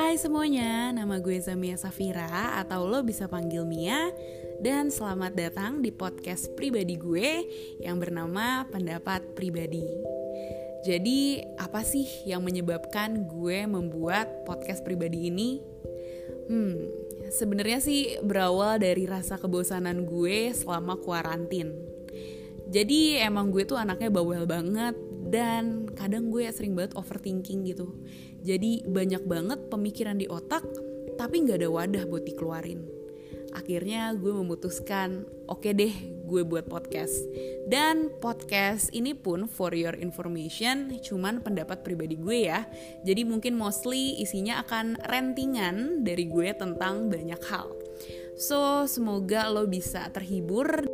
Hai semuanya, nama gue Zamia Safira atau lo bisa panggil Mia dan selamat datang di podcast pribadi gue yang bernama Pendapat Pribadi. Jadi, apa sih yang menyebabkan gue membuat podcast pribadi ini? Hmm, sebenarnya sih berawal dari rasa kebosanan gue selama kuarantin. Jadi emang gue tuh anaknya bawel banget dan kadang gue sering banget overthinking gitu. Jadi banyak banget pemikiran di otak tapi nggak ada wadah buat dikeluarin. Akhirnya gue memutuskan oke okay deh gue buat podcast. Dan podcast ini pun for your information cuman pendapat pribadi gue ya. Jadi mungkin mostly isinya akan rentingan dari gue tentang banyak hal. So, semoga lo bisa terhibur